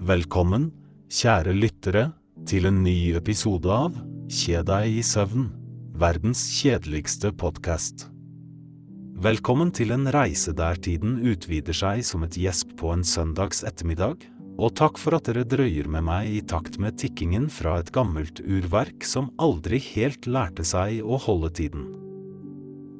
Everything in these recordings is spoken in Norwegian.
Velkommen, kjære lyttere, til en ny episode av Kje deg i søvn, verdens kjedeligste podkast. Velkommen til en reise der tiden utvider seg som et gjesp på en søndags ettermiddag, og takk for at dere drøyer med meg i takt med tikkingen fra et gammelt urverk som aldri helt lærte seg å holde tiden.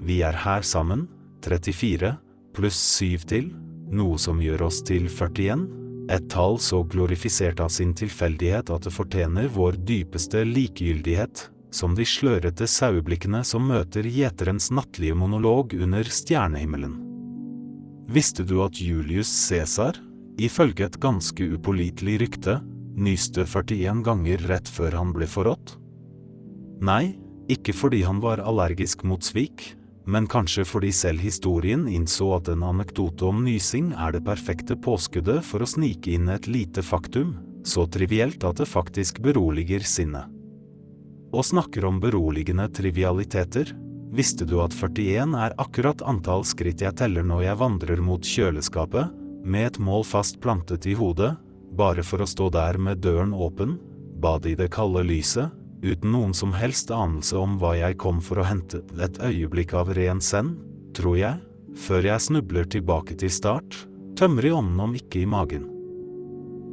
Vi er her sammen, 34, pluss 7 til, noe som gjør oss til 41, et tall så glorifisert av sin tilfeldighet at det fortjener vår dypeste likegyldighet, som de slørete saueblikkene som møter gjeterens nattlige monolog under stjernehimmelen. Visste du at Julius Cæsar, ifølge et ganske upålitelig rykte, nyste 41 ganger rett før han ble forrådt? Nei, ikke fordi han var allergisk mot svik, men kanskje fordi selv historien innså at en anekdote om nysing er det perfekte påskuddet for å snike inn et lite faktum, så trivielt at det faktisk beroliger sinnet. Og snakker om beroligende trivialiteter, visste du at 41 er akkurat antall skritt jeg teller når jeg vandrer mot kjøleskapet, med et mål fast plantet i hodet, bare for å stå der med døren åpen, bade i det kalde lyset, uten noen som helst anelse om hva jeg kom for å hente, et øyeblikk av ren send, tror jeg, før jeg snubler tilbake til start, tømmer i ånden om ikke i magen.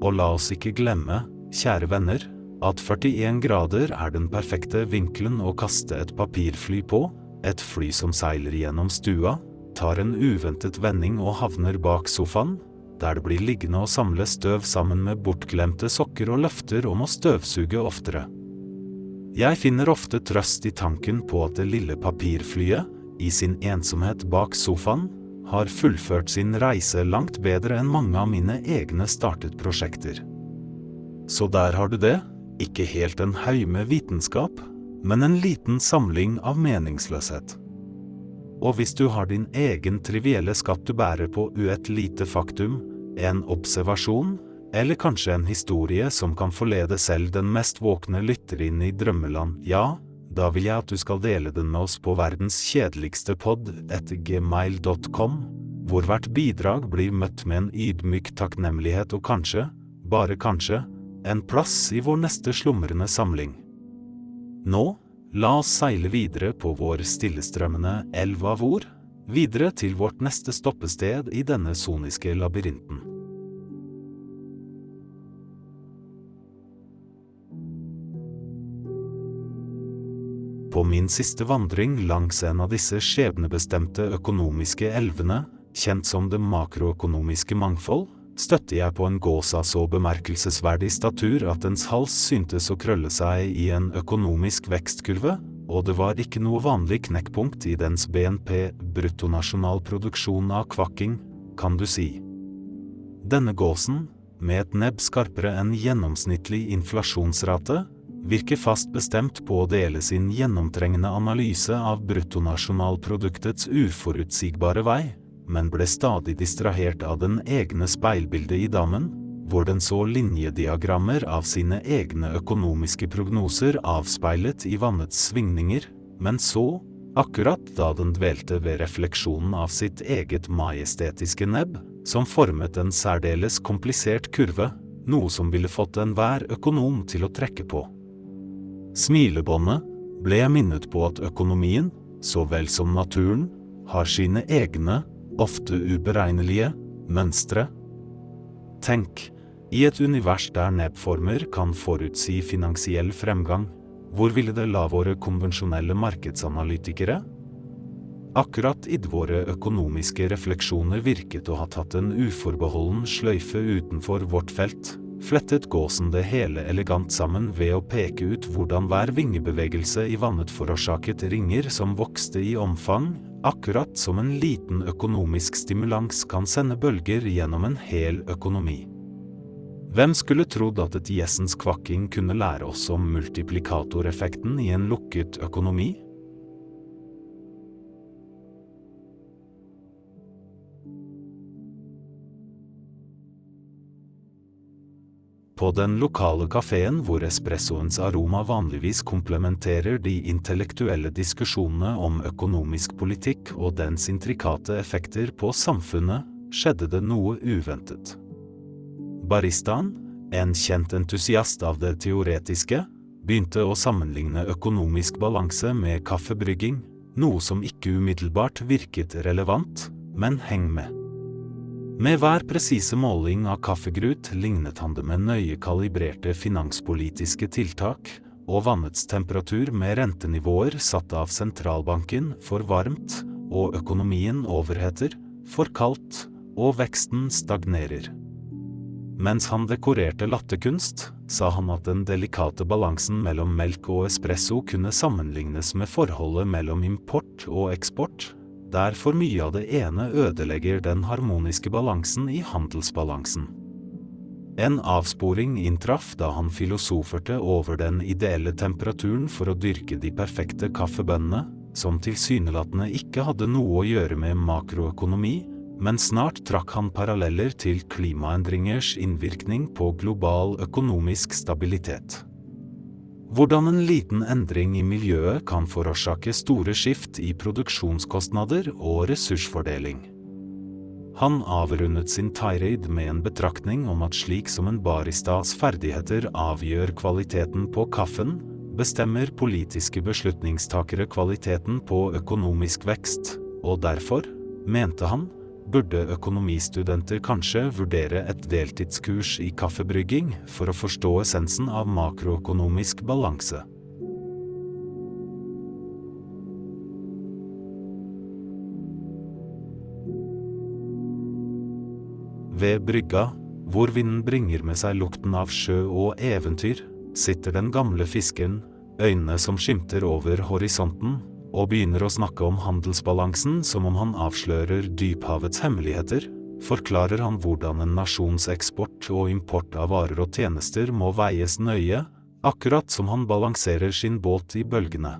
Og la oss ikke glemme, kjære venner, at 41 grader er den perfekte vinkelen å kaste et papirfly på, et fly som seiler gjennom stua, tar en uventet vending og havner bak sofaen, der det blir liggende og samle støv sammen med bortglemte sokker og løfter om å støvsuge oftere. Jeg finner ofte trøst i tanken på at det lille papirflyet, i sin ensomhet bak sofaen, har fullført sin reise langt bedre enn mange av mine egne startet prosjekter. Så der har du det, ikke helt en haug med vitenskap, men en liten samling av meningsløshet. Og hvis du har din egen trivielle skatt du bærer på uet lite faktum, en observasjon, eller kanskje en historie som kan forlede selv den mest våkne lytter inn i drømmeland, ja, da vil jeg at du skal dele den med oss på verdens kjedeligste pod etter gmail.com, hvor hvert bidrag blir møtt med en ydmyk takknemlighet og kanskje, bare kanskje, en plass i vår neste slumrende samling. Nå, la oss seile videre på vår stillestrømmende elv av ord, videre til vårt neste stoppested i denne soniske labyrinten. På min siste vandring langs en av disse skjebnebestemte økonomiske elvene, kjent som det makroøkonomiske mangfold, støtte jeg på en gås av så bemerkelsesverdig statur at dens hals syntes å krølle seg i en økonomisk vekstkurve, og det var ikke noe vanlig knekkpunkt i dens BNP, bruttonasjonalproduksjon av kvakking, kan du si. Denne gåsen, med et nebb skarpere enn gjennomsnittlig inflasjonsrate, virker fast bestemt på å dele sin gjennomtrengende analyse av bruttonasjonalproduktets uforutsigbare vei, men ble stadig distrahert av den egne speilbildet i dammen, hvor den så linjediagrammer av sine egne økonomiske prognoser avspeilet i vannets svingninger, men så, akkurat da den dvelte ved refleksjonen av sitt eget majestetiske nebb, som formet en særdeles komplisert kurve, noe som ville fått enhver økonom til å trekke på. Smilebåndet ble jeg minnet på at økonomien, så vel som naturen, har sine egne, ofte uberegnelige, mønstre. Tenk, i et univers der nebbformer kan forutsi finansiell fremgang, hvor ville det la våre konvensjonelle markedsanalytikere? Akkurat idet våre økonomiske refleksjoner virket å ha tatt en uforbeholden sløyfe utenfor vårt felt, flettet gåsen det hele elegant sammen ved å peke ut hvordan hver vingebevegelse i vannet forårsaket ringer som vokste i omfang, akkurat som en liten økonomisk stimulans kan sende bølger gjennom en hel økonomi. Hvem skulle trodd at et gjessens kvakking kunne lære oss om multiplikatoreffekten i en lukket økonomi? På den lokale kafeen hvor espressoens aroma vanligvis komplementerer de intellektuelle diskusjonene om økonomisk politikk og dens intrikate effekter på samfunnet, skjedde det noe uventet. Baristaen, en kjent entusiast av det teoretiske, begynte å sammenligne økonomisk balanse med kaffebrygging, noe som ikke umiddelbart virket relevant, men heng med. Med hver presise måling av kaffegrut lignet han det med nøye kalibrerte finanspolitiske tiltak, og vannets temperatur med rentenivåer satt av sentralbanken for varmt, og økonomien overheter, for kaldt, og veksten stagnerer. Mens han dekorerte latterkunst, sa han at den delikate balansen mellom melk og espresso kunne sammenlignes med forholdet mellom import og eksport, der for mye av det ene ødelegger den harmoniske balansen i handelsbalansen. En avsporing inntraff da han filosoferte over den ideelle temperaturen for å dyrke de perfekte kaffebønnene, som tilsynelatende ikke hadde noe å gjøre med makroøkonomi, men snart trakk han paralleller til klimaendringers innvirkning på global økonomisk stabilitet. Hvordan en liten endring i miljøet kan forårsake store skift i produksjonskostnader og ressursfordeling. Han avrundet sin tirade med en betraktning om at slik som en baristas ferdigheter avgjør kvaliteten på kaffen, bestemmer politiske beslutningstakere kvaliteten på økonomisk vekst, og derfor, mente han, burde økonomistudenter kanskje vurdere et deltidskurs i kaffebrygging for å forstå essensen av makroøkonomisk balanse. Ved brygga, hvor vinden bringer med seg lukten av sjø og eventyr, sitter den gamle fiskeren, øynene som skimter over horisonten, og begynner å snakke om handelsbalansen som om han avslører dyphavets hemmeligheter, forklarer han hvordan en nasjons eksport og import av varer og tjenester må veies nøye, akkurat som han balanserer sin båt i bølgene.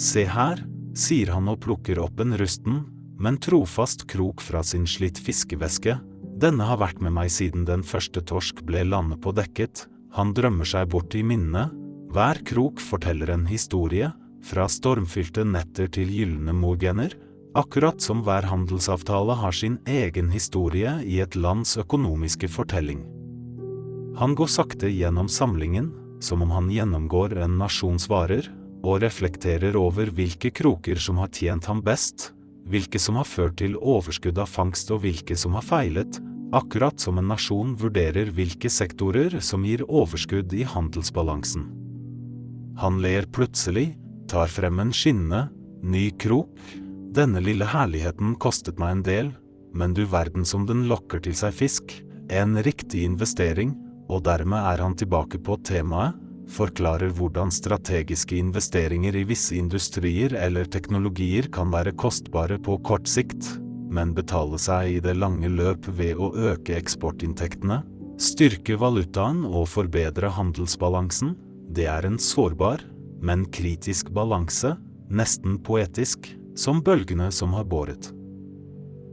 Se her, sier han og plukker opp en rusten, men trofast krok fra sin slitt fiskeveske, denne har vært med meg siden den første torsk ble landet på dekket, han drømmer seg bort i minnene, hver krok forteller en historie, fra stormfylte netter til gylne morgener, akkurat som hver handelsavtale har sin egen historie i et lands økonomiske fortelling. Han går sakte gjennom samlingen, som om han gjennomgår en nasjons varer, og reflekterer over hvilke kroker som har tjent ham best, hvilke som har ført til overskudd av fangst og hvilke som har feilet, akkurat som en nasjon vurderer hvilke sektorer som gir overskudd i handelsbalansen. Han ler plutselig, tar frem en skinne, ny krok. Denne lille herligheten kostet meg en del, men du verden som den lokker til seg fisk, en riktig investering, og dermed er han tilbake på temaet, forklarer hvordan strategiske investeringer i visse industrier eller teknologier kan være kostbare på kort sikt, men betale seg i det lange løp ved å øke eksportinntektene, styrke valutaen og forbedre handelsbalansen, det er en sårbar, men kritisk balanse, nesten poetisk, som bølgene som har båret.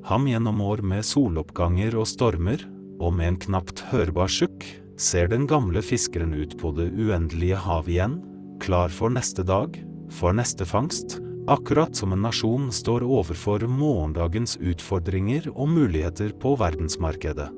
Ham gjennom år med soloppganger og stormer, og med en knapt hørbar sukk, ser den gamle fiskeren ut på det uendelige hav igjen, klar for neste dag, for neste fangst, akkurat som en nasjon står overfor morgendagens utfordringer og muligheter på verdensmarkedet.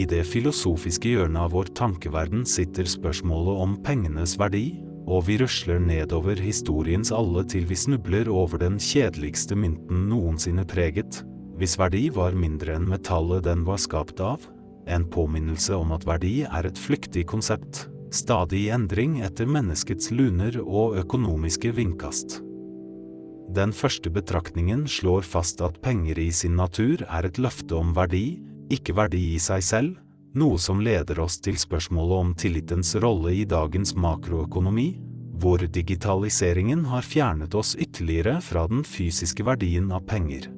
I det filosofiske hjørnet av vår tankeverden sitter spørsmålet om pengenes verdi, og vi rusler nedover historiens alle til vi snubler over den kjedeligste mynten noensinne preget, hvis verdi var mindre enn metallet den var skapt av, en påminnelse om at verdi er et flyktig konsept, stadig i endring etter menneskets luner og økonomiske vindkast. Den første betraktningen slår fast at penger i sin natur er et løfte om verdi, ikke verdi i seg selv, noe som leder oss til spørsmålet om tillitens rolle i dagens makroøkonomi, hvor digitaliseringen har fjernet oss ytterligere fra den fysiske verdien av penger.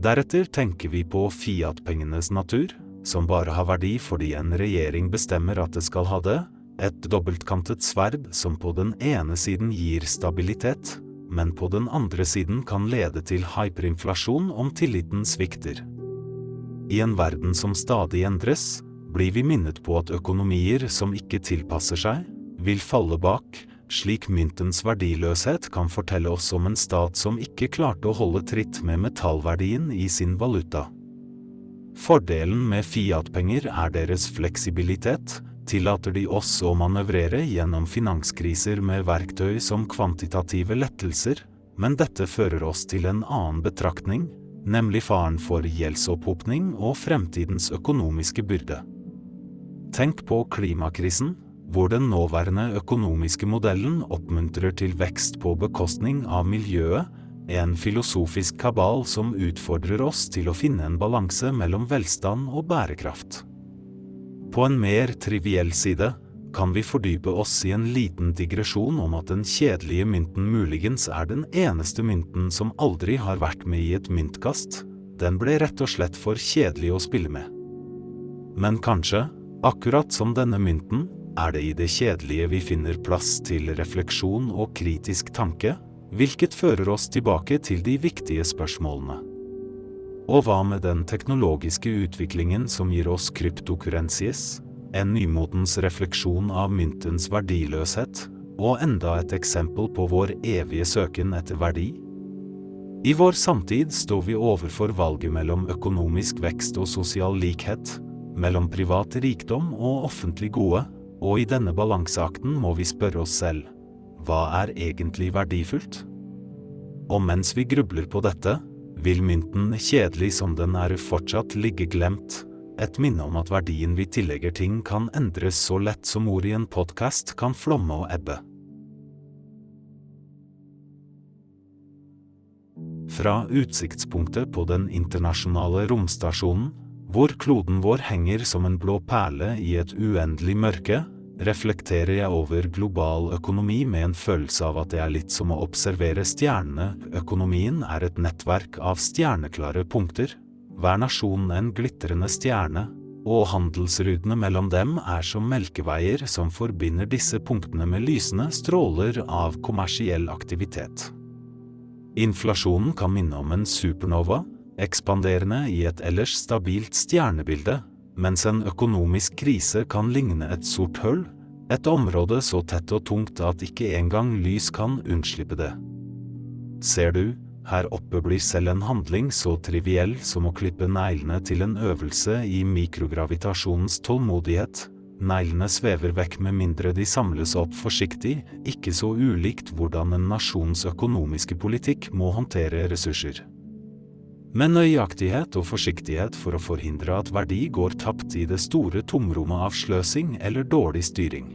Deretter tenker vi på Fiat-pengenes natur, som bare har verdi fordi en regjering bestemmer at det skal ha det, et dobbeltkantet sverd som på den ene siden gir stabilitet, men på den andre siden kan lede til hyperinflasjon om tilliten svikter. I en verden som stadig endres, blir vi minnet på at økonomier som ikke tilpasser seg, vil falle bak, slik myntens verdiløshet kan fortelle oss om en stat som ikke klarte å holde tritt med metallverdien i sin valuta. Fordelen med Fiat-penger er deres fleksibilitet, tillater de oss å manøvrere gjennom finanskriser med verktøy som kvantitative lettelser, men dette fører oss til en annen betraktning, nemlig faren for gjeldsopphopning og fremtidens økonomiske byrde. Tenk på klimakrisen, hvor den nåværende økonomiske modellen oppmuntrer til vekst på bekostning av miljøet, en filosofisk kabal som utfordrer oss til å finne en balanse mellom velstand og bærekraft. På en mer triviell side kan vi fordype oss i en liten digresjon om at den kjedelige mynten muligens er den eneste mynten som aldri har vært med i et myntkast, den ble rett og slett for kjedelig å spille med. Men kanskje, akkurat som denne mynten, er det i det kjedelige vi finner plass til refleksjon og kritisk tanke, hvilket fører oss tilbake til de viktige spørsmålene. Og hva med den teknologiske utviklingen som gir oss kryptokurensies, en nymotens refleksjon av myntens verdiløshet, og enda et eksempel på vår evige søken etter verdi? I vår samtid står vi overfor valget mellom økonomisk vekst og sosial likhet, mellom privat rikdom og offentlig gode, og i denne balanseakten må vi spørre oss selv, hva er egentlig verdifullt? Og mens vi grubler på dette, vil mynten, kjedelig som den er, fortsatt ligge glemt. Et minne om at verdien vi tillegger ting kan endres så lett som ord i en podkast kan flomme og ebbe. Fra utsiktspunktet på den internasjonale romstasjonen, hvor kloden vår henger som en blå perle i et uendelig mørke, reflekterer jeg over global økonomi med en følelse av at det er litt som å observere stjernene. Økonomien er et nettverk av stjerneklare punkter, hver nasjon en glitrende stjerne, og handelsrutene mellom dem er som melkeveier som forbinder disse punktene med lysende stråler av kommersiell aktivitet. Inflasjonen kan minne om en supernova, ekspanderende i et ellers stabilt stjernebilde, mens en økonomisk krise kan ligne et sort hull, et område så tett og tungt at ikke engang lys kan unnslippe det. Ser du, her oppe blir selv en handling så triviell som å klippe neglene til en øvelse i mikrogravitasjonens tålmodighet. Neglene svever vekk med mindre de samles opp forsiktig, ikke så ulikt hvordan en nasjons økonomiske politikk må håndtere ressurser. Med nøyaktighet og forsiktighet for å forhindre at verdi går tapt i det store tomrommet av sløsing eller dårlig styring.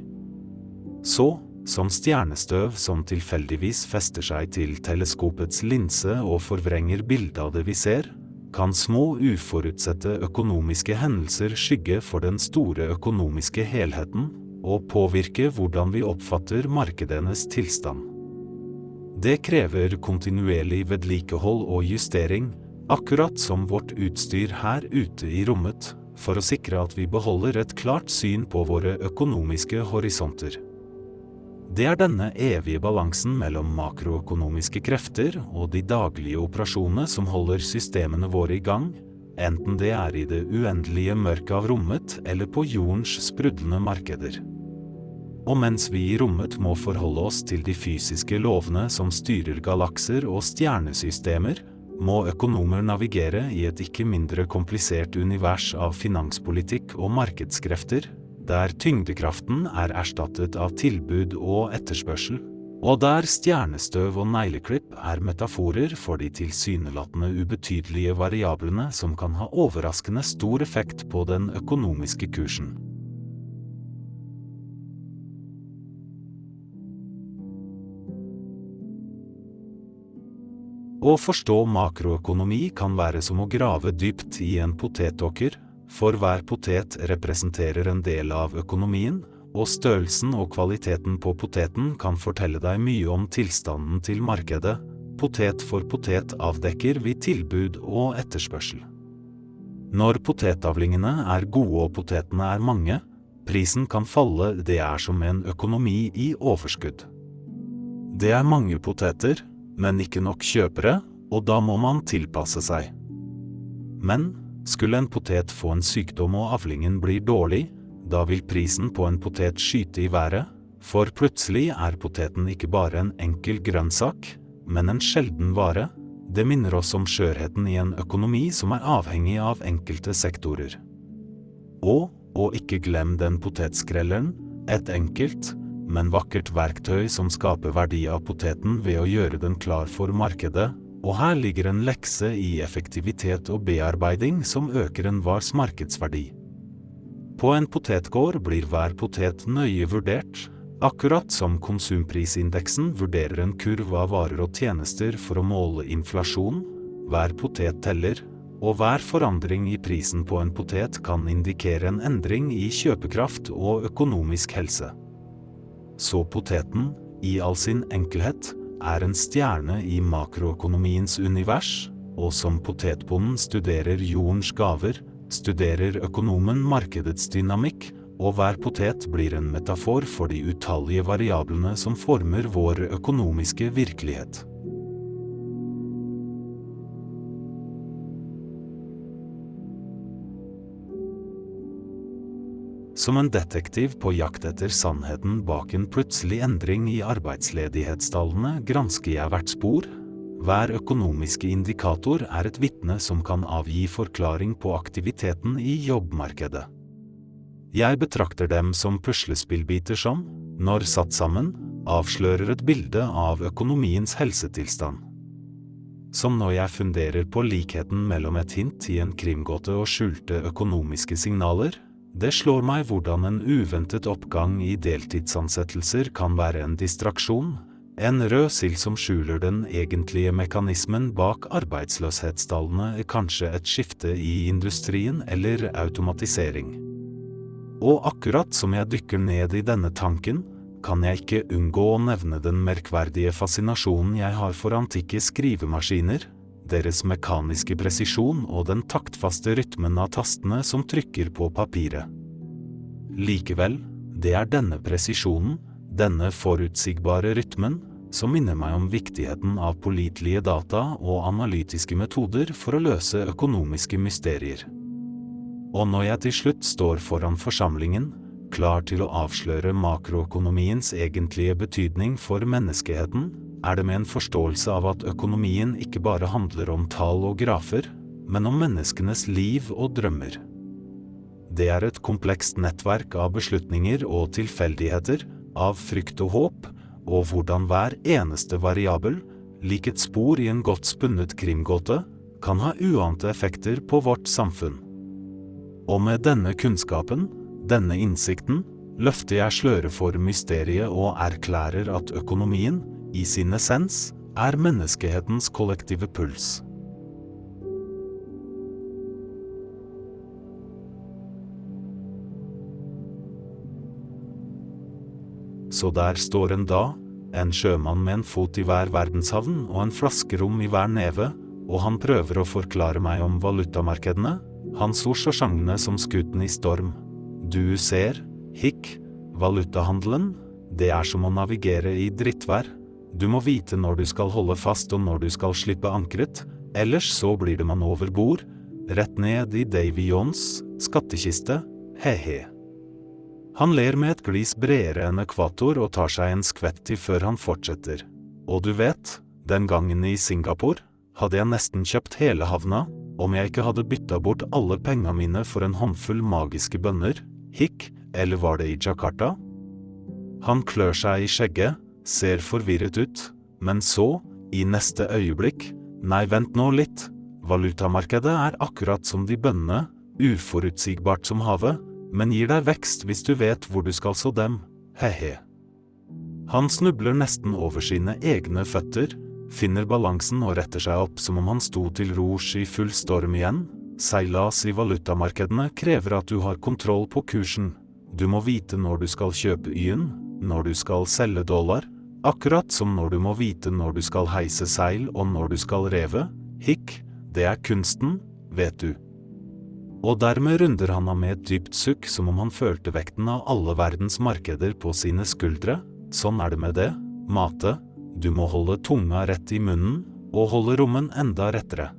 Så, som stjernestøv som tilfeldigvis fester seg til teleskopets linse og forvrenger bildet av det vi ser, kan små uforutsette økonomiske hendelser skygge for den store økonomiske helheten og påvirke hvordan vi oppfatter markedenes tilstand. Det krever kontinuerlig vedlikehold og justering, akkurat som vårt utstyr her ute i rommet, for å sikre at vi beholder et klart syn på våre økonomiske horisonter. Det er denne evige balansen mellom makroøkonomiske krefter og de daglige operasjonene som holder systemene våre i gang, enten det er i det uendelige mørket av rommet eller på jordens sprudlende markeder. Og mens vi i rommet må forholde oss til de fysiske lovene som styrer galakser og stjernesystemer, må økonomer navigere i et ikke mindre komplisert univers av finanspolitikk og markedskrefter, der tyngdekraften er erstattet av tilbud og etterspørsel, og der stjernestøv og negleklipp er metaforer for de tilsynelatende ubetydelige variablene som kan ha overraskende stor effekt på den økonomiske kursen. Å forstå makroøkonomi kan være som å grave dypt i en potetåker, for hver potet representerer en del av økonomien, og størrelsen og kvaliteten på poteten kan fortelle deg mye om tilstanden til markedet. Potet for potet avdekker vi tilbud og etterspørsel. Når potetavlingene er gode og potetene er mange, prisen kan falle, det er som en økonomi i overskudd. Det er mange poteter, men ikke nok kjøpere, og da må man tilpasse seg. Men skulle en potet få en sykdom og avlingen blir dårlig, da vil prisen på en potet skyte i været, For plutselig er poteten ikke bare en enkel grønnsak, men en sjelden vare. Det minner oss om skjørheten i en økonomi som er avhengig av enkelte sektorer. Og, og ikke glem den potetskrelleren, et enkelt, men vakkert verktøy som skaper verdi av poteten ved å gjøre den klar for markedet, og her ligger en lekse i effektivitet og bearbeiding som øker enhvers markedsverdi. På en potetgård blir hver potet nøye vurdert, akkurat som konsumprisindeksen vurderer en kurv av varer og tjenester for å måle inflasjon, hver potet teller, og hver forandring i prisen på en potet kan indikere en endring i kjøpekraft og økonomisk helse. Så poteten, i all sin enkelhet, er en stjerne i makroøkonomiens univers, og som potetbonden studerer jordens gaver, studerer økonomen markedets dynamikk, og hver potet blir en metafor for de utallige variablene som former vår økonomiske virkelighet. Som en detektiv på jakt etter sannheten bak en plutselig endring i arbeidsledighetstallene gransker jeg hvert spor. Hver økonomiske indikator er et vitne som kan avgi forklaring på aktiviteten i jobbmarkedet. Jeg betrakter dem som puslespillbiter som, når satt sammen, avslører et bilde av økonomiens helsetilstand. Som når jeg funderer på likheten mellom et hint i en krimgåte og skjulte økonomiske signaler, det slår meg hvordan en uventet oppgang i deltidsansettelser kan være en distraksjon, en rød sild som skjuler den egentlige mekanismen bak arbeidsløshetstallene kanskje et skifte i industrien eller automatisering. Og akkurat som jeg dykker ned i denne tanken, kan jeg ikke unngå å nevne den merkverdige fascinasjonen jeg har for antikke skrivemaskiner, deres mekaniske presisjon og den taktfaste rytmen av tastene som trykker på papiret. Likevel, det er denne presisjonen, denne forutsigbare rytmen, som minner meg om viktigheten av pålitelige data og analytiske metoder for å løse økonomiske mysterier. Og når jeg til slutt står foran forsamlingen, klar til å avsløre makroøkonomiens egentlige betydning for menneskeheten, er det med en forståelse av at økonomien ikke bare handler om tall og grafer, men om menneskenes liv og drømmer. Det er et komplekst nettverk av beslutninger og tilfeldigheter, av frykt og håp, og hvordan hver eneste variabel, lik et spor i en godt spunnet krimgåte, kan ha uante effekter på vårt samfunn. Og med denne kunnskapen, denne innsikten, løfter jeg sløret for mysteriet og erklærer at økonomien, i sin essens, er menneskehetens kollektive puls. Så der står en da, en sjømann med en fot i hver verdenshavn og en flaskerom i hver neve, og han prøver å forklare meg om valutamarkedene, hans ord så sjanglende som skuten i storm. Du ser, hikk, valutahandelen, det er som å navigere i drittvær. Du må vite når du skal holde fast og når du skal slippe ankeret, ellers så blir det man over bord, rett ned i Davy Johns skattkiste, he-he. Han ler med et glis bredere enn ekvator og tar seg en skvett til før han fortsetter. Og du vet, den gangen i Singapore hadde jeg nesten kjøpt hele havna, om jeg ikke hadde bytta bort alle penga mine for en håndfull magiske bønner, hikk, eller var det i Jakarta? Han klør seg i skjegget, ser forvirret ut, men så, i neste øyeblikk, nei, vent nå litt, valutamarkedet er akkurat som de bønnene, uforutsigbart som havet, men gir deg vekst hvis du vet hvor du skal så dem, he-he. Han snubler nesten over sine egne føtter, finner balansen og retter seg opp som om han sto til rors i full storm igjen. Seilas i valutamarkedene krever at du har kontroll på kursen. Du må vite når du skal kjøpe y-en, når du skal selge dollar, Akkurat som når du må vite når du skal heise seil og når du skal reve, hikk, det er kunsten, vet du. Og dermed runder han av med et dypt sukk som om han følte vekten av alle verdens markeder på sine skuldre, sånn er det med det, mate, du må holde tunga rett i munnen, og holde rommen enda rettere.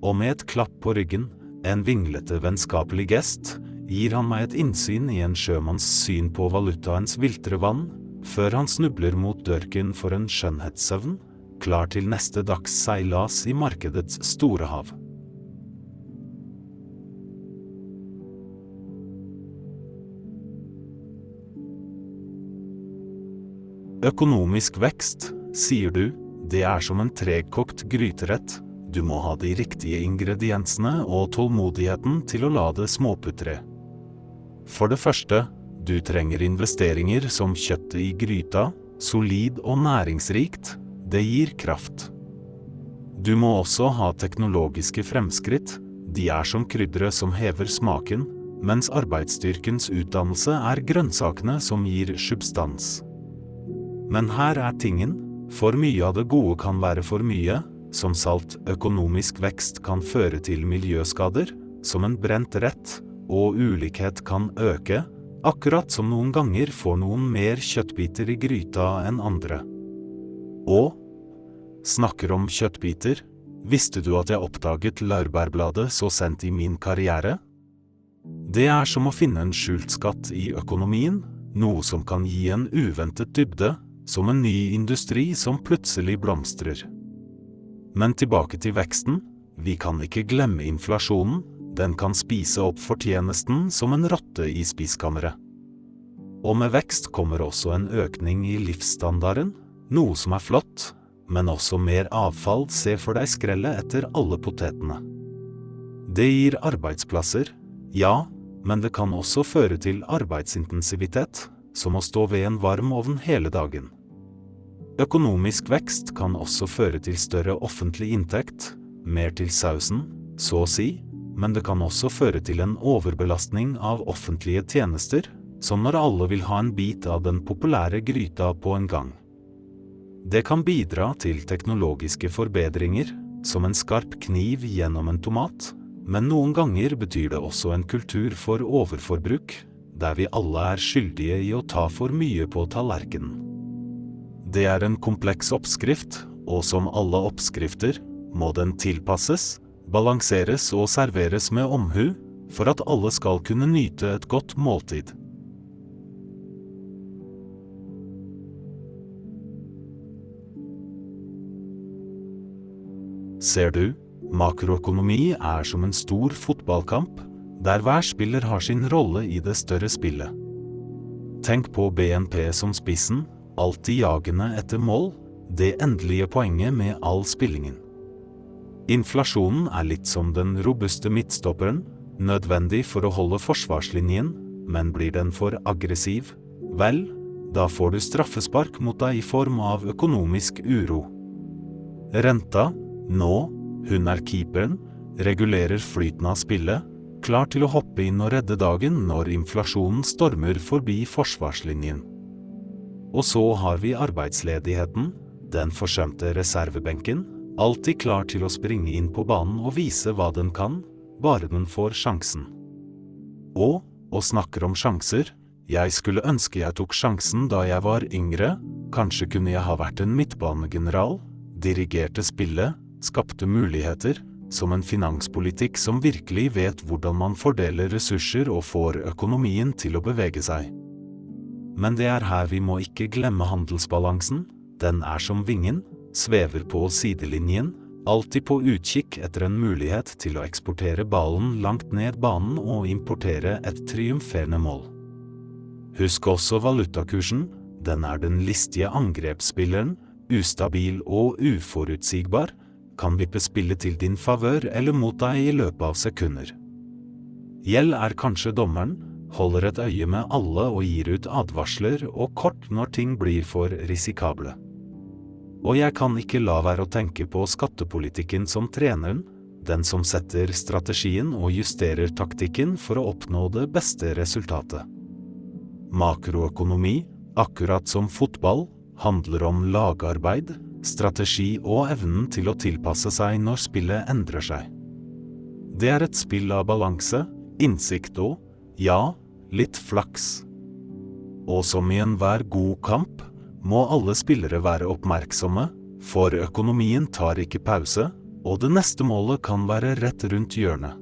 Og med et klapp på ryggen, en vinglete vennskapelig gest, gir han meg et innsyn i en sjømanns syn på valutaens viltre vann, før han snubler mot dørken for en skjønnhetssøvn, klar til neste dags seilas i markedets store hav. Økonomisk vekst, sier du, det er som en tregkokt gryterett, du må ha de riktige ingrediensene og tålmodigheten til å la det småputre. For det første, du trenger investeringer som kjøttet i gryta, solid og næringsrikt, det gir kraft. Du må også ha teknologiske fremskritt, de er som krydderet som hever smaken, mens arbeidsstyrkens utdannelse er grønnsakene som gir substans. Men her er tingen, for mye av det gode kan være for mye, som salt økonomisk vekst kan føre til miljøskader, som en brent rett, og ulikhet kan øke, akkurat som noen ganger får noen mer kjøttbiter i gryta enn andre. Og snakker om kjøttbiter, visste du at jeg oppdaget laurbærbladet så sent i min karriere? Det er som å finne en skjult skatt i økonomien, noe som kan gi en uventet dybde, som en ny industri som plutselig blomstrer. Men tilbake til veksten, vi kan ikke glemme inflasjonen, den kan spise opp fortjenesten som en rotte i spiskammeret. Og med vekst kommer også en økning i livsstandarden, noe som er flott, men også mer avfall, se for deg skrellet etter alle potetene. Det gir arbeidsplasser, ja, men det kan også føre til arbeidsintensivitet, som å stå ved en varm ovn hele dagen. Økonomisk vekst kan også føre til større offentlig inntekt, mer til sausen, så å si, men det kan også føre til en overbelastning av offentlige tjenester, som når alle vil ha en bit av den populære gryta på en gang. Det kan bidra til teknologiske forbedringer, som en skarp kniv gjennom en tomat, men noen ganger betyr det også en kultur for overforbruk, der vi alle er skyldige i å ta for mye på tallerkenen. Det er en kompleks oppskrift, og som alle oppskrifter må den tilpasses, balanseres og serveres med omhu for at alle skal kunne nyte et godt måltid. Ser du, makroøkonomi er som en stor fotballkamp, der hver spiller har sin rolle i det større spillet. Tenk på BNP som spissen, alltid jagende etter mål, det endelige poenget med all spillingen. Inflasjonen er litt som den robuste midtstopperen, nødvendig for å holde forsvarslinjen, men blir den for aggressiv, vel, da får du straffespark mot deg i form av økonomisk uro. Renta, nå, hun er keeperen, regulerer flyten av spillet, klar til å hoppe inn og redde dagen når inflasjonen stormer forbi forsvarslinjen. Og så har vi arbeidsledigheten, den forsømte reservebenken, alltid klar til å springe inn på banen og vise hva den kan, bare den får sjansen. Og, og snakker om sjanser, jeg skulle ønske jeg tok sjansen da jeg var yngre, kanskje kunne jeg ha vært en midtbanegeneral, dirigerte spillet, skapte muligheter, som en finanspolitikk som virkelig vet hvordan man fordeler ressurser og får økonomien til å bevege seg. Men det er her vi må ikke glemme handelsbalansen. Den er som vingen, svever på sidelinjen, alltid på utkikk etter en mulighet til å eksportere ballen langt ned banen og importere et triumferende mål. Husk også valutakursen. Den er den listige angrepsspilleren, ustabil og uforutsigbar, kan vippe spillet til din favør eller mot deg i løpet av sekunder. Gjeld er kanskje dommeren, holder et øye med alle og gir ut advarsler og kort når ting blir for risikable. Og jeg kan ikke la være å tenke på skattepolitikken som treneren, den som setter strategien og justerer taktikken for å oppnå det beste resultatet. Makroøkonomi, akkurat som fotball, handler om lagarbeid, strategi og evnen til å tilpasse seg når spillet endrer seg. Det er et spill av balanse, innsikt og ja, litt flaks. Og som i enhver god kamp, må alle spillere være oppmerksomme, for økonomien tar ikke pause, og det neste målet kan være rett rundt hjørnet.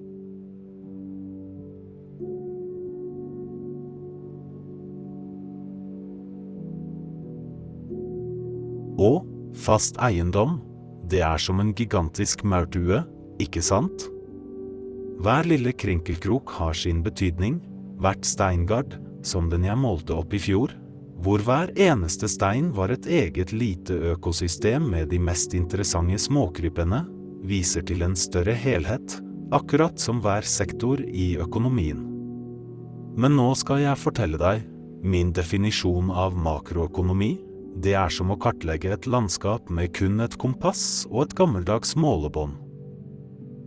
Og fast eiendom, det er som en gigantisk maurdue, ikke sant? Hver lille krinkelkrok har sin betydning, hvert steingard, som den jeg målte opp i fjor, hvor hver eneste stein var et eget lite økosystem med de mest interessante småkrypene, viser til en større helhet, akkurat som hver sektor i økonomien. Men nå skal jeg fortelle deg min definisjon av makroøkonomi. Det er som å kartlegge et landskap med kun et kompass og et gammeldags målebånd.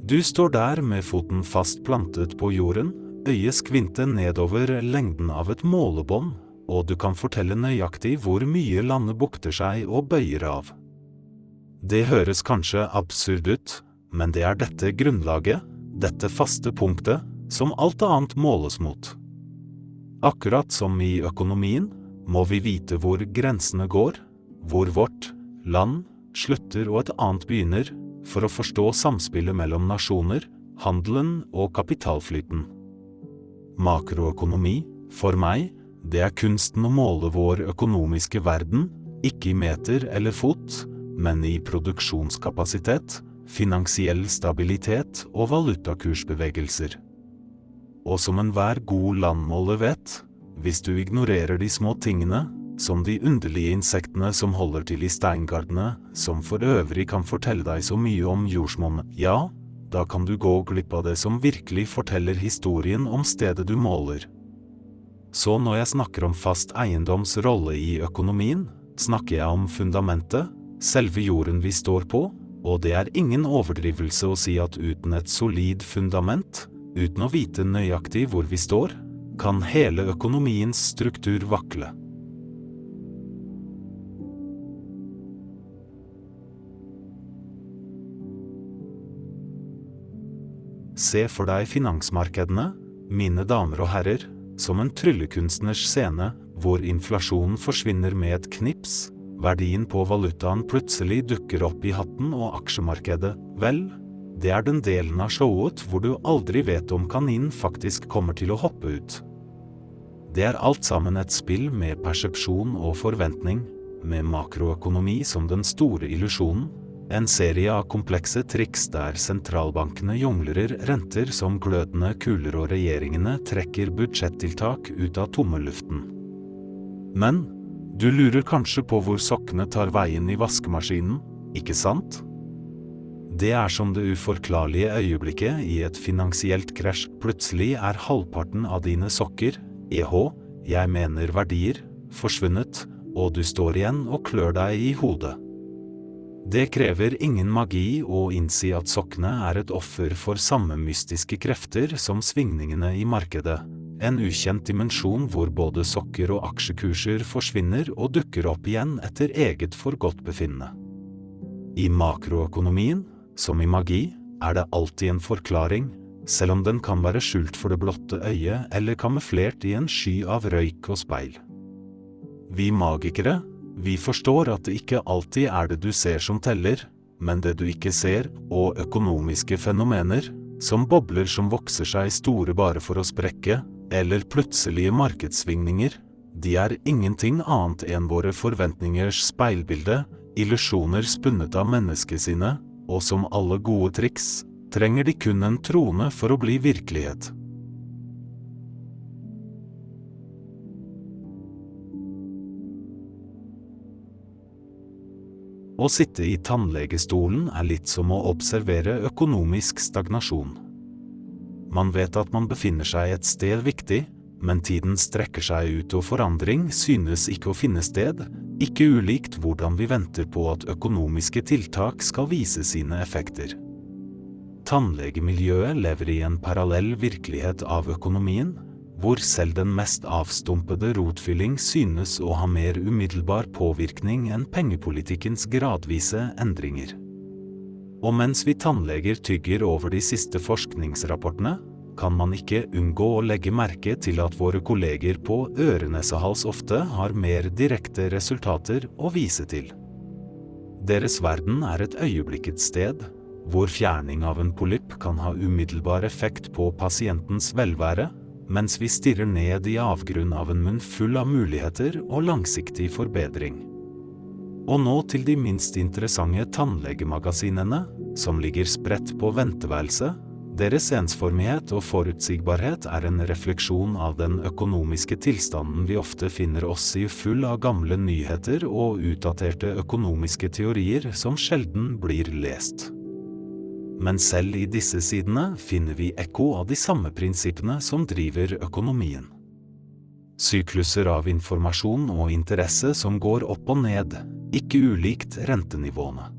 Du står der med foten fast plantet på jorden, øyet skvinte nedover lengden av et målebånd, og du kan fortelle nøyaktig hvor mye landet bukter seg og bøyer av. Det høres kanskje absurd ut, men det er dette grunnlaget, dette faste punktet, som alt annet måles mot. Akkurat som i økonomien må vi vite hvor grensene går, hvor vårt land slutter og et annet begynner, for å forstå samspillet mellom nasjoner, handelen og kapitalflyten. Makroøkonomi, for meg, det er kunsten å måle vår økonomiske verden, ikke i meter eller fot, men i produksjonskapasitet, finansiell stabilitet og valutakursbevegelser. Og som enhver god landmåler vet, hvis du ignorerer de små tingene, som de underlige insektene som holder til i steingardene, som for øvrig kan fortelle deg så mye om jordsmonnet, ja, da kan du gå glipp av det som virkelig forteller historien om stedet du måler. Så når jeg snakker om fast eiendoms rolle i økonomien, snakker jeg om fundamentet, selve jorden vi står på, og det er ingen overdrivelse å si at uten et solid fundament, uten å vite nøyaktig hvor vi står, kan hele økonomiens struktur vakle. Se for deg finansmarkedene, mine damer og herrer, som en tryllekunstners scene hvor inflasjonen forsvinner med et knips, verdien på valutaen plutselig dukker opp i hatten og aksjemarkedet, vel, det er den delen av showet hvor du aldri vet om kaninen faktisk kommer til å hoppe ut. Det er alt sammen et spill med persepsjon og forventning, med makroøkonomi som den store illusjonen, en serie av komplekse triks der sentralbankene jonglerer renter som glødende kuler og regjeringene trekker budsjettiltak ut av tommeluften. Men du lurer kanskje på hvor sokkene tar veien i vaskemaskinen, ikke sant? Det er som det uforklarlige øyeblikket i et finansielt krasj. Plutselig er halvparten av dine sokker, EH, jeg mener verdier, forsvunnet, og du står igjen og klør deg i hodet. Det krever ingen magi å innsi at sokkene er et offer for samme mystiske krefter som svingningene i markedet, en ukjent dimensjon hvor både sokker og aksjekurser forsvinner og dukker opp igjen etter eget forgodtbefinnende. I makroøkonomien, som i magi, er det alltid en forklaring, selv om den kan være skjult for det blotte øyet eller kamuflert i en sky av røyk og speil. Vi magikere, vi forstår at det ikke alltid er det du ser som teller, men det du ikke ser, og økonomiske fenomener, som bobler som vokser seg store bare for å sprekke, eller plutselige markedssvingninger, de er ingenting annet enn våre forventningers speilbilde, illusjoner spunnet av menneskesinnet, og som alle gode triks, trenger de kun en trone for å bli virkelighet. Å sitte i tannlegestolen er litt som å observere økonomisk stagnasjon. Man vet at man befinner seg et sted viktig, men tiden strekker seg ut og forandring synes ikke å finne sted, ikke ulikt hvordan vi venter på at økonomiske tiltak skal vise sine effekter. Tannlegemiljøet lever i en parallell virkelighet av økonomien, hvor selv den mest avstumpede rotfylling synes å ha mer umiddelbar påvirkning enn pengepolitikkens gradvise endringer. Og mens vi tannleger tygger over de siste forskningsrapportene, kan man ikke unngå å legge merke til at våre kolleger på ørenessehals ofte har mer direkte resultater å vise til. Deres verden er et øyeblikkets sted, hvor fjerning av en polypp kan ha umiddelbar effekt på pasientens velvære, mens vi stirrer ned i avgrunn av en munn full av muligheter og langsiktig forbedring. Og nå til de minst interessante tannlegemagasinene, som ligger spredt på venteværelset. Deres ensformighet og forutsigbarhet er en refleksjon av den økonomiske tilstanden vi ofte finner oss i, full av gamle nyheter og utdaterte økonomiske teorier som sjelden blir lest. Men selv i disse sidene finner vi ekko av de samme prinsippene som driver økonomien. Sykluser av informasjon og interesse som går opp og ned, ikke ulikt rentenivåene.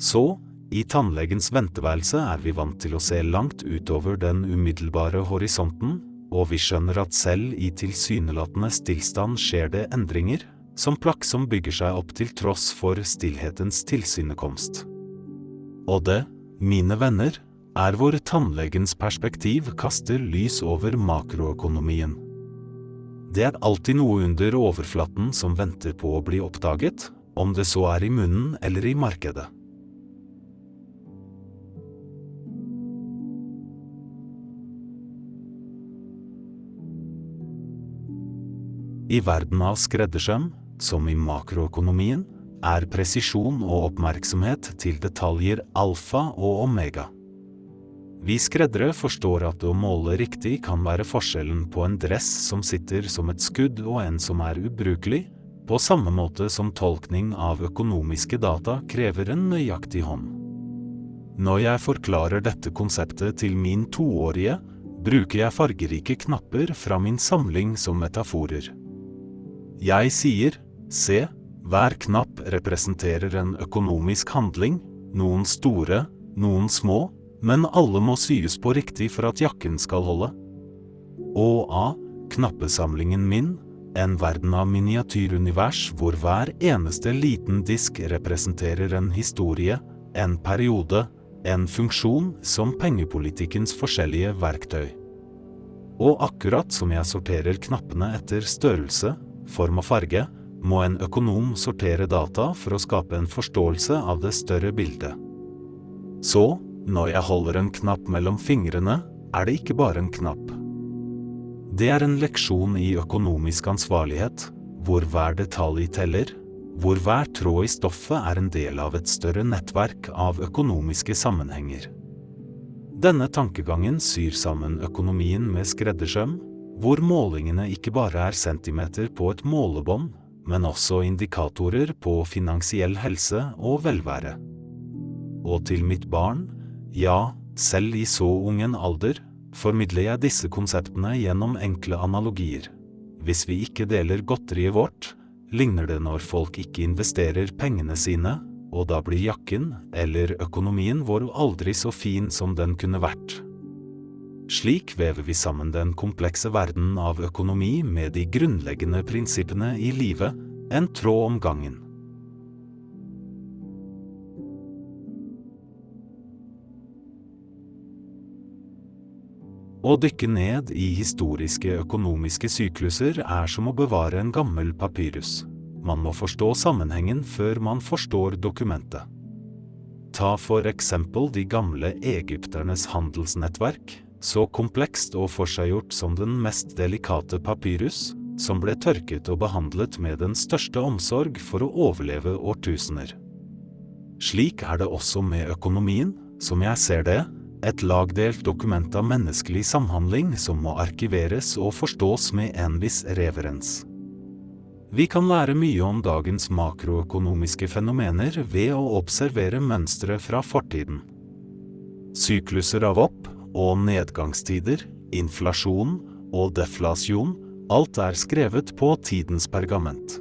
Så, i tannlegens venteværelse er vi vant til å se langt utover den umiddelbare horisonten, og vi skjønner at selv i tilsynelatende stillstand skjer det endringer, som plakk som bygger seg opp til tross for stillhetens tilsynekomst. Og det, mine venner, er hvor tannlegens perspektiv kaster lys over makroøkonomien. Det er alltid noe under overflaten som venter på å bli oppdaget, om det så er i munnen eller i markedet. I verden av skreddersøm, som i makroøkonomien, er presisjon og oppmerksomhet til detaljer alfa og omega. Vi skreddere forstår at å måle riktig kan være forskjellen på en dress som sitter som et skudd og en som er ubrukelig, på samme måte som tolkning av økonomiske data krever en nøyaktig hånd. Når jeg forklarer dette konseptet til min toårige, bruker jeg fargerike knapper fra min samling som metaforer. Jeg sier, se, hver knapp representerer en økonomisk handling, noen store, noen små, men alle må syes på riktig for at jakken skal holde. Og A, knappesamlingen min, en verden av miniatyrunivers hvor hver eneste liten disk representerer en historie, en periode, en funksjon som pengepolitikkens forskjellige verktøy. Og akkurat som jeg sorterer knappene etter størrelse, form og farge, må en økonom sortere data for å skape en forståelse av det større bildet. Så, når jeg holder en knapp mellom fingrene, er det ikke bare en knapp. Det er en leksjon i økonomisk ansvarlighet, hvor hver detalj teller, hvor hver tråd i stoffet er en del av et større nettverk av økonomiske sammenhenger. Denne tankegangen syr sammen økonomien med skreddersøm, hvor målingene ikke bare er centimeter på et målebånd, men også indikatorer på finansiell helse og velvære. Og til mitt barn, ja, selv i så ungen alder, formidler jeg disse konseptene gjennom enkle analogier. Hvis vi ikke deler godteriet vårt, ligner det når folk ikke investerer pengene sine, og da blir jakken, eller økonomien vår aldri så fin som den kunne vært. Slik vever vi sammen den komplekse verdenen av økonomi med de grunnleggende prinsippene i livet, en tråd om gangen. Å dykke ned i historiske økonomiske sykluser er som å bevare en gammel papyrus. Man må forstå sammenhengen før man forstår dokumentet. Ta for eksempel de gamle egypternes handelsnettverk, så komplekst og forseggjort som den mest delikate papyrus, som ble tørket og behandlet med den største omsorg for å overleve årtusener. Slik er det også med økonomien, som jeg ser det, et lagdelt dokument av menneskelig samhandling som må arkiveres og forstås med en viss reverens. Vi kan lære mye om dagens makroøkonomiske fenomener ved å observere mønstre fra fortiden. Sykluser av opp- og nedgangstider, inflasjon og deflasjon, alt er skrevet på tidens pergament.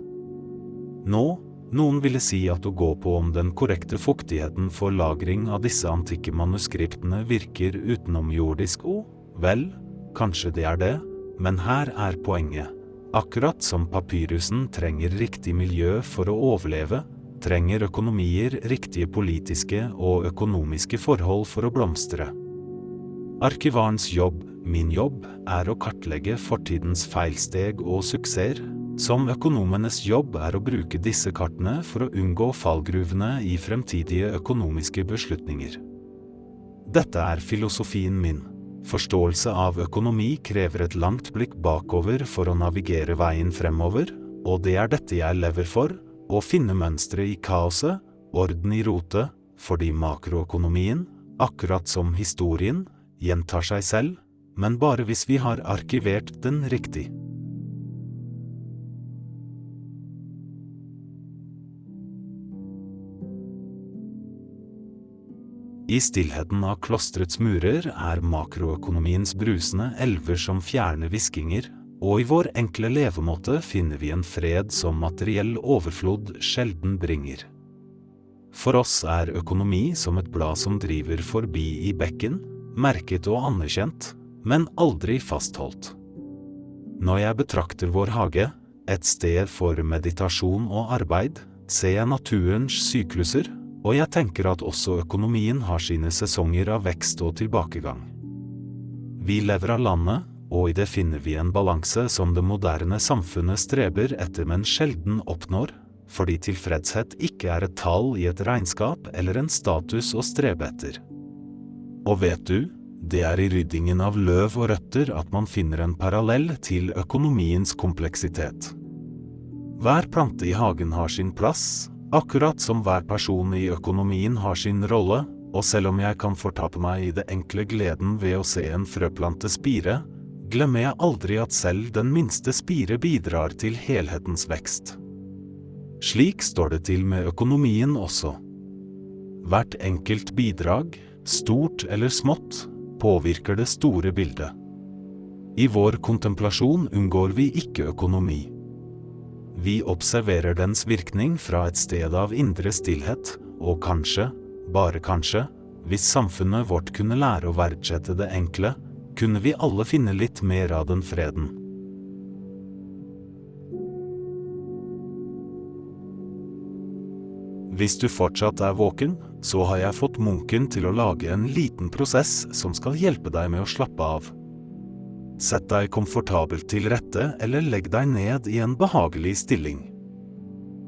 Nå, noen ville si at å gå på om den korrekte fuktigheten for lagring av disse antikke manuskriptene virker utenomjordisk o, vel, kanskje det er det, men her er poenget. Akkurat som papyrusen trenger riktig miljø for å overleve, trenger økonomier riktige politiske og økonomiske forhold for å blomstre. Arkivarens jobb, min jobb, er å kartlegge fortidens feilsteg og suksesser, som økonomenes jobb er å bruke disse kartene for å unngå fallgruvene i fremtidige økonomiske beslutninger. Dette er filosofien min. Forståelse av økonomi krever et langt blikk bakover for å navigere veien fremover, og det er dette jeg lever for, å finne mønstre i kaoset, orden i rotet, fordi makroøkonomien, akkurat som historien, gjentar seg selv, men bare hvis vi har arkivert den riktig. I stillheten av klosterets murer er makroøkonomiens brusende elver som fjerner hviskinger, og i vår enkle levemåte finner vi en fred som materiell overflod sjelden bringer. For oss er økonomi som et blad som driver forbi i bekken, merket og anerkjent, men aldri fastholdt. Når jeg betrakter vår hage, et sted for meditasjon og arbeid, ser jeg naturens sykluser, og jeg tenker at også økonomien har sine sesonger av vekst og tilbakegang. Vi lever av landet, og i det finner vi en balanse som det moderne samfunnet streber etter, men sjelden oppnår, fordi tilfredshet ikke er et tall i et regnskap eller en status å strebe etter. Og vet du, det er i ryddingen av løv og røtter at man finner en parallell til økonomiens kompleksitet. Hver plante i hagen har sin plass, Akkurat som hver person i økonomien har sin rolle, og selv om jeg kan fortape meg i det enkle gleden ved å se en frøplante spire, glemmer jeg aldri at selv den minste spire bidrar til helhetens vekst. Slik står det til med økonomien også. Hvert enkelt bidrag, stort eller smått, påvirker det store bildet. I vår kontemplasjon unngår vi ikke økonomi. Vi observerer dens virkning fra et sted av indre stillhet, og kanskje, bare kanskje, hvis samfunnet vårt kunne lære å verdsette det enkle, kunne vi alle finne litt mer av den freden. Hvis du fortsatt er våken, så har jeg fått munken til å lage en liten prosess som skal hjelpe deg med å slappe av. Sett deg komfortabelt til rette eller legg deg ned i en behagelig stilling.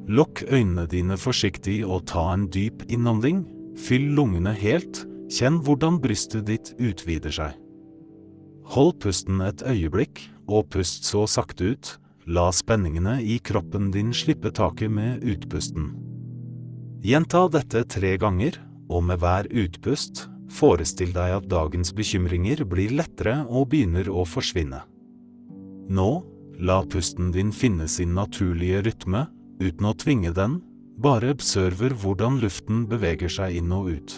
Lokk øynene dine forsiktig og ta en dyp innånding. Fyll lungene helt, kjenn hvordan brystet ditt utvider seg. Hold pusten et øyeblikk, og pust så sakte ut. La spenningene i kroppen din slippe taket med utpusten. Gjenta dette tre ganger, og med hver utpust Forestill deg at dagens bekymringer blir lettere og begynner å forsvinne. Nå, la pusten din finne sin naturlige rytme, uten å tvinge den, bare observer hvordan luften beveger seg inn og ut.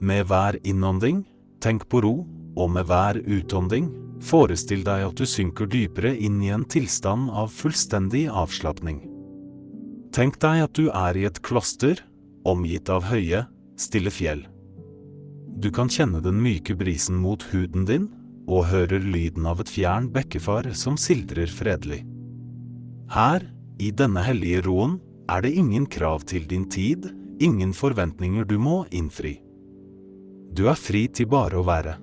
Med hver innånding, tenk på ro, og med hver utånding, forestill deg at du synker dypere inn i en tilstand av fullstendig avslapning. Tenk deg at du er i et kloster, omgitt av høye, stille fjell. Du kan kjenne den myke brisen mot huden din, og hører lyden av et fjern bekkefar som sildrer fredelig. Her, i denne hellige roen, er det ingen krav til din tid, ingen forventninger du må innfri. Du er fri til bare å være.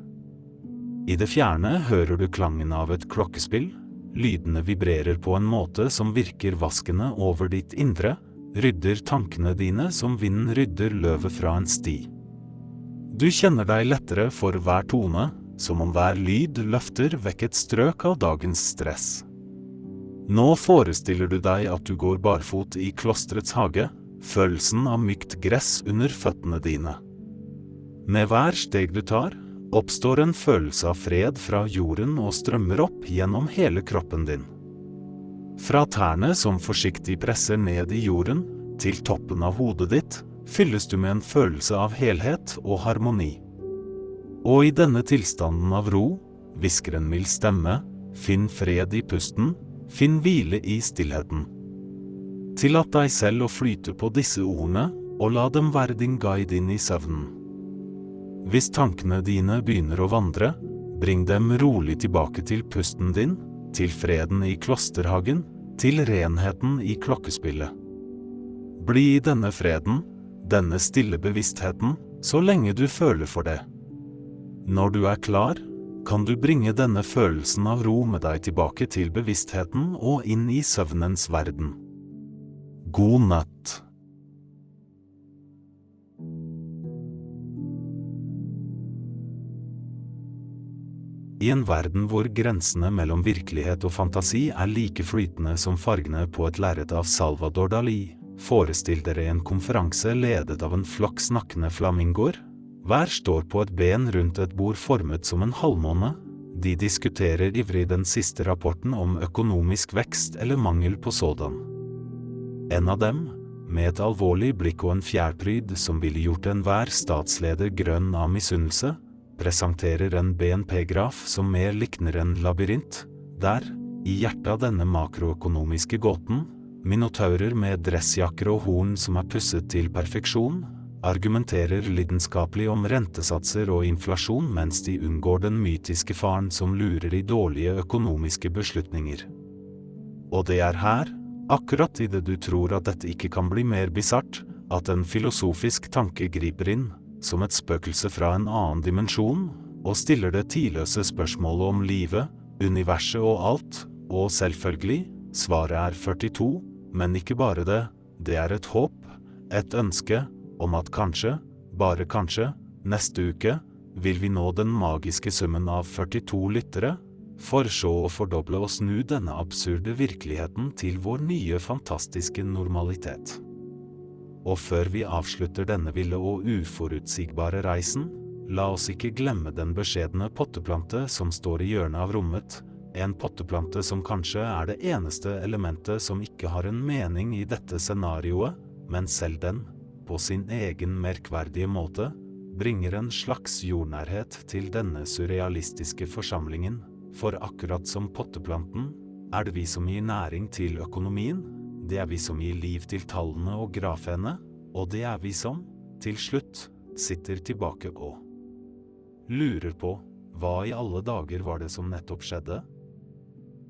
I det fjerne hører du klangen av et klokkespill, lydene vibrerer på en måte som virker vaskende over ditt indre, rydder tankene dine som vinden rydder løvet fra en sti. Du kjenner deg lettere for hver tone, som om hver lyd løfter vekk et strøk av dagens stress. Nå forestiller du deg at du går barfot i klosterets hage, følelsen av mykt gress under føttene dine. Med hver steg du tar, oppstår en følelse av fred fra jorden og strømmer opp gjennom hele kroppen din. Fra tærne som forsiktig presser ned i jorden, til toppen av hodet ditt, fylles du med en følelse av helhet og harmoni. Og i denne tilstanden av ro, hvisker en mild stemme, finn fred i pusten, finn hvile i stillheten. Tillat deg selv å flyte på disse ordene, og la dem være din guide inn i søvnen. Hvis tankene dine begynner å vandre, bring dem rolig tilbake til pusten din, til freden i klosterhagen, til renheten i klokkespillet. Bli i denne freden, denne stille bevisstheten, så lenge du føler for det. Når du er klar, kan du bringe denne følelsen av ro med deg tilbake til bevisstheten og inn i søvnens verden. God natt. I en verden hvor grensene mellom virkelighet og fantasi er like flytende som fargene på et lerret av Salvador Dali, forestill dere en konferanse ledet av en flokk snakkende flamingoer. Hver står på et ben rundt et bord formet som en halvmåne. De diskuterer ivrig den siste rapporten om økonomisk vekst eller mangel på sådan. En av dem, med et alvorlig blikk og en fjærpryd som ville gjort enhver statsleder grønn av misunnelse, presenterer en BNP-graf som mer likner en labyrint, der, i hjertet av denne makroøkonomiske gåten, minotaurer med dressjakker og horn som er pusset til perfeksjon, argumenterer lidenskapelig om rentesatser og inflasjon mens de unngår den mytiske faren som lurer i dårlige økonomiske beslutninger. Og det er her, akkurat idet du tror at dette ikke kan bli mer bisart, at en filosofisk tanke griper inn, som et spøkelse fra en annen dimensjon, og stiller det tidløse spørsmålet om livet, universet og alt, og selvfølgelig, svaret er 42, men ikke bare det, det er et håp, et ønske, om at kanskje, bare kanskje, neste uke, vil vi nå den magiske summen av 42 lyttere, for så å fordoble og snu denne absurde virkeligheten til vår nye fantastiske normalitet. Og før vi avslutter denne ville og uforutsigbare reisen, la oss ikke glemme den beskjedne potteplante som står i hjørnet av rommet, en potteplante som kanskje er det eneste elementet som ikke har en mening i dette scenarioet, men selv den, på sin egen merkverdige måte, bringer en slags jordnærhet til denne surrealistiske forsamlingen, for akkurat som potteplanten, er det vi som gir næring til økonomien, det er vi som gir liv til tallene og grafene, og det er vi som, til slutt, sitter tilbake og lurer på hva i alle dager var det som nettopp skjedde?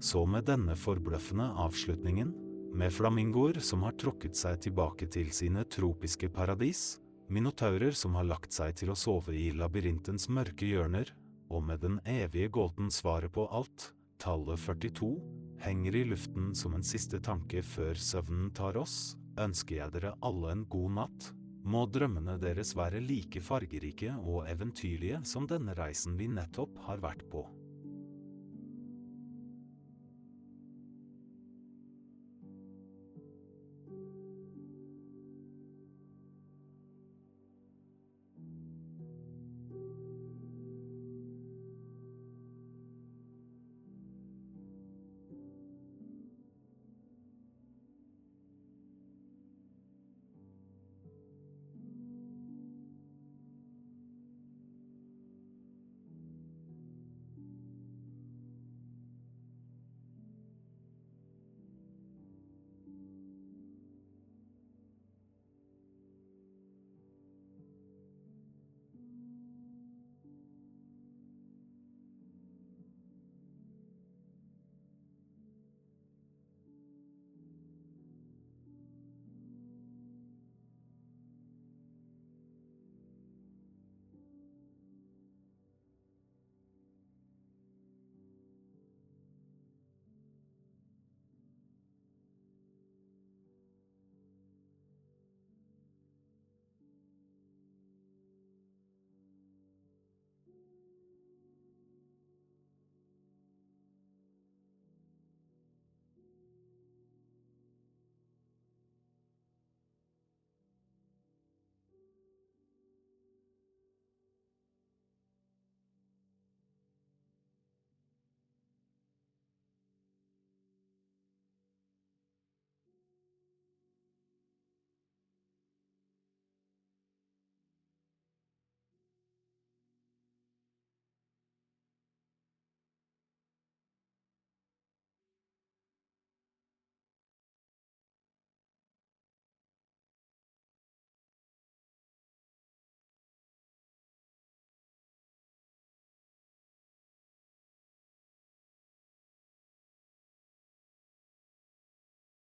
Så med denne forbløffende avslutningen, med flamingoer som har trukket seg tilbake til sine tropiske paradis, minotaurer som har lagt seg til å sove i labyrintens mørke hjørner, og med den evige gåten svaret på alt, tallet 42, henger i luften som en siste tanke før søvnen tar oss, ønsker jeg dere alle en god natt. Må drømmene deres være like fargerike og eventyrlige som denne reisen vi nettopp har vært på.